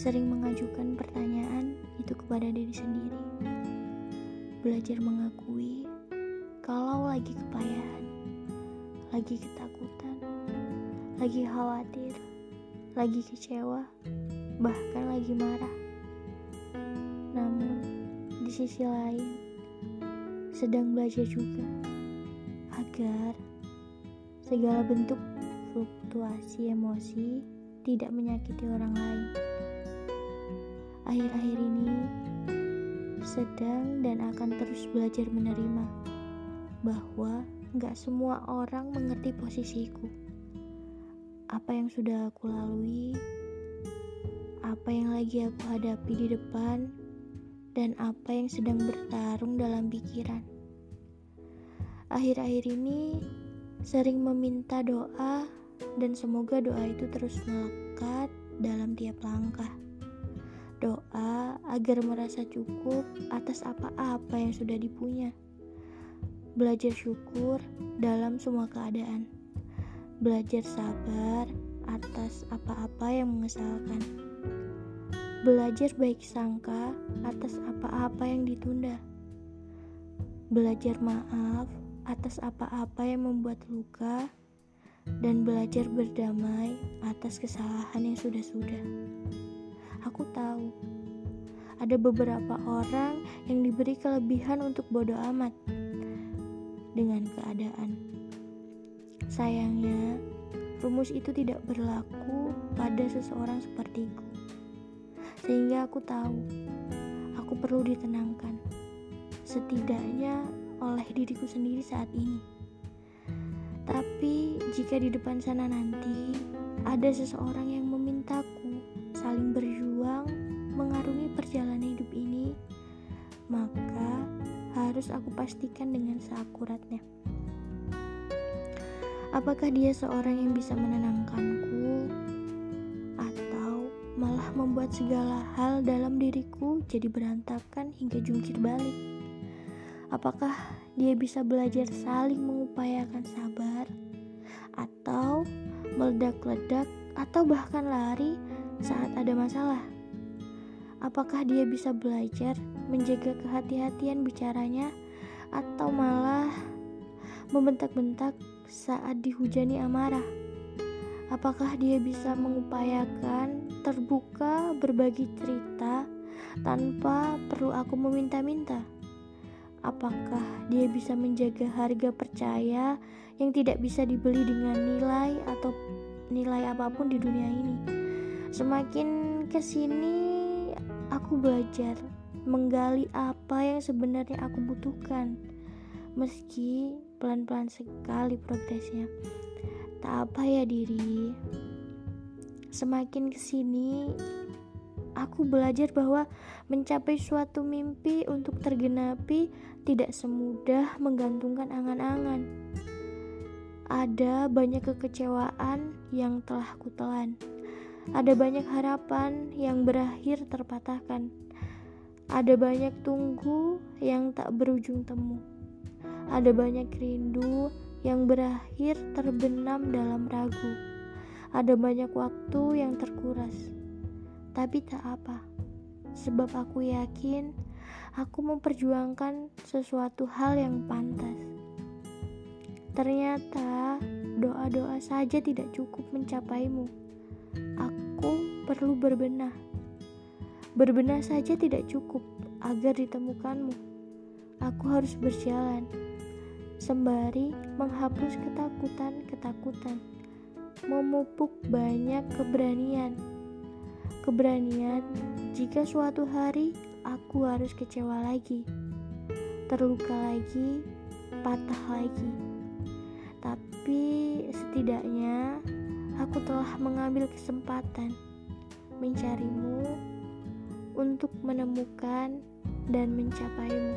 sering mengajukan pertanyaan itu kepada diri sendiri. Belajar mengakui kalau lagi kepayahan, lagi ketakutan, lagi khawatir, lagi kecewa, bahkan lagi marah. Namun, di sisi lain, sedang belajar juga agar segala bentuk fluktuasi emosi tidak menyakiti orang lain. Akhir-akhir ini sedang dan akan terus belajar menerima bahwa gak semua orang mengerti posisiku. Apa yang sudah aku lalui, apa yang lagi aku hadapi di depan, dan apa yang sedang bertarung dalam pikiran. Akhir-akhir ini sering meminta doa dan semoga doa itu terus melekat dalam tiap langkah. Doa agar merasa cukup atas apa-apa yang sudah dipunya. Belajar syukur dalam semua keadaan. Belajar sabar atas apa-apa yang mengesalkan. Belajar baik sangka atas apa-apa yang ditunda. Belajar maaf atas apa-apa yang membuat luka dan belajar berdamai atas kesalahan yang sudah-sudah. Aku tahu ada beberapa orang yang diberi kelebihan untuk bodoh amat dengan keadaan. Sayangnya, rumus itu tidak berlaku pada seseorang sepertiku. Sehingga aku tahu, aku perlu ditenangkan. Setidaknya oleh diriku sendiri saat ini. Tapi jika di depan sana nanti ada seseorang yang harus aku pastikan dengan seakuratnya. Apakah dia seorang yang bisa menenangkanku atau malah membuat segala hal dalam diriku jadi berantakan hingga jungkir balik? Apakah dia bisa belajar saling mengupayakan sabar, atau meledak-ledak, atau bahkan lari saat ada masalah? Apakah dia bisa belajar menjaga kehati-hatian bicaranya, atau malah membentak-bentak saat dihujani amarah? Apakah dia bisa mengupayakan terbuka berbagi cerita tanpa perlu aku meminta-minta? Apakah dia bisa menjaga harga percaya yang tidak bisa dibeli dengan nilai atau nilai apa pun di dunia ini? Semakin ke sini, aku belajar menggali apa yang sebenarnya aku butuhkan, meski pelan-pelan sekali progresnya. Tak apa ya diri, semakin ke sini aku belajar bahwa mencapai suatu mimpi untuk tergenapi tidak semudah menggantungkan angan-angan. Ada banyak kekecewaan yang telah kutelan. Ada banyak harapan yang berakhir terpatahkan. Ada banyak tunggu yang tak berujung temu. Ada banyak rindu yang berakhir terbenam dalam ragu. Ada banyak waktu yang terkuras tapi tak apa, sebab aku yakin aku memperjuangkan sesuatu hal yang pantas. Ternyata doa-doa saja tidak cukup mencapaimu. Aku perlu berbenah. Berbenah saja tidak cukup agar ditemukanmu. Aku harus berjalan sembari menghapus ketakutan-ketakutan, memupuk banyak keberanian keberanian jika suatu hari aku harus kecewa lagi, terluka lagi, patah lagi. Tapi setidaknya aku telah mengambil kesempatan mencarimu untuk menemukan dan mencapaimu.